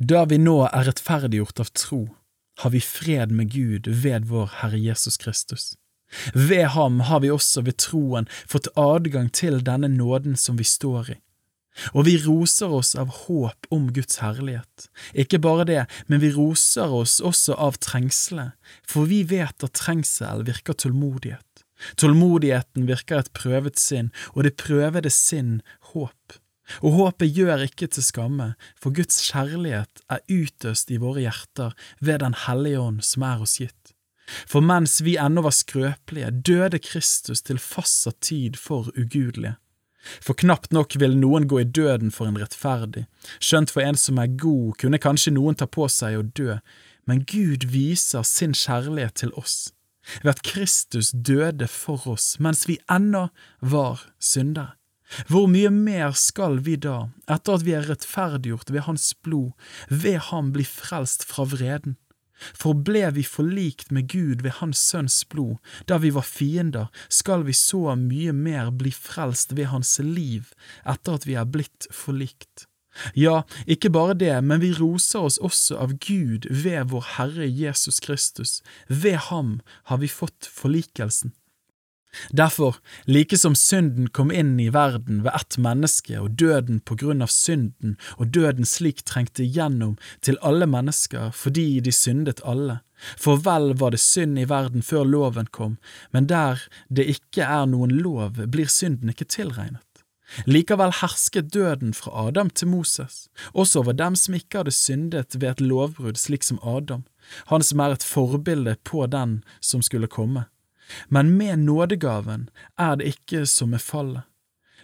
Da vi nå er rettferdiggjort av tro, har vi fred med Gud ved vår Herre Jesus Kristus. Ved ham har vi også ved troen fått adgang til denne nåden som vi står i. Og vi roser oss av håp om Guds herlighet. Ikke bare det, men vi roser oss også av trengselet, for vi vet at trengsel virker tålmodighet. Tålmodigheten virker et prøvet sinn, og det prøvede sinn håp. Og håpet gjør ikke til skamme, for Guds kjærlighet er utøst i våre hjerter ved Den hellige ånd som er oss gitt. For mens vi ennå var skrøpelige, døde Kristus til fastsatt tid for ugudelige. For knapt nok vil noen gå i døden for en rettferdig, skjønt for en som er god, kunne kanskje noen ta på seg å dø, men Gud viser sin kjærlighet til oss ved at Kristus døde for oss mens vi ennå var syndere. Hvor mye mer skal vi da, etter at vi er rettferdiggjort ved Hans blod, ved Ham bli frelst fra vreden? For ble vi forlikt med Gud ved Hans Sønns blod, da vi var fiender, skal vi så mye mer bli frelst ved Hans liv etter at vi er blitt forlikt. Ja, ikke bare det, men vi roser oss også av Gud ved vår Herre Jesus Kristus, ved ham har vi fått forlikelsen. Derfor, like som synden kom inn i verden ved ett menneske og døden på grunn av synden, og døden slik trengte igjennom til alle mennesker fordi de syndet alle, for vel var det synd i verden før loven kom, men der det ikke er noen lov, blir synden ikke tilregnet. Likevel hersket døden fra Adam til Moses, også over dem som ikke hadde syndet ved et lovbrudd slik som Adam, han som er et forbilde på den som skulle komme. Men med nådegaven er det ikke som med fallet.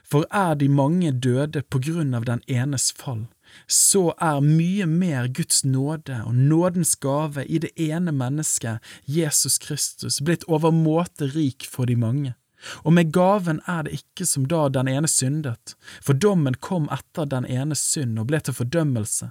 For er de mange døde på grunn av den enes fall, så er mye mer Guds nåde og nådens gave i det ene mennesket, Jesus Kristus, blitt overmåte rik for de mange. Og med gaven er det ikke som da den ene syndet, for dommen kom etter den enes synd og ble til fordømmelse,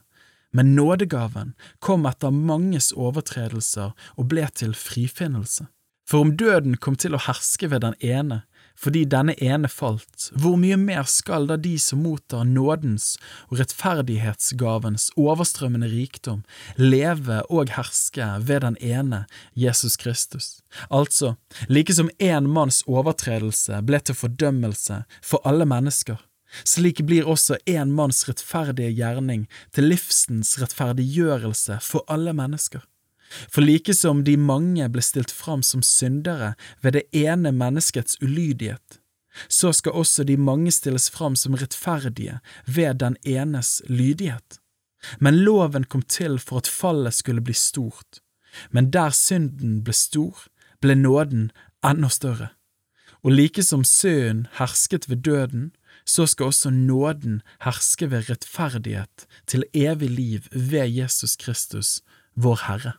men nådegaven kom etter manges overtredelser og ble til frifinnelse. For om døden kom til å herske ved den ene, fordi denne ene falt, hvor mye mer skal da de som mottar nådens og rettferdighetsgavens overstrømmende rikdom, leve og herske ved den ene, Jesus Kristus? Altså, like som én manns overtredelse ble til fordømmelse for alle mennesker, slik blir også én manns rettferdige gjerning til livsens rettferdiggjørelse for alle mennesker. For like som de mange ble stilt fram som syndere ved det ene menneskets ulydighet, så skal også de mange stilles fram som rettferdige ved den enes lydighet. Men loven kom til for at fallet skulle bli stort, men der synden ble stor, ble nåden enda større. Og like som søen hersket ved døden, så skal også nåden herske ved rettferdighet til evig liv ved Jesus Kristus, vår Herre.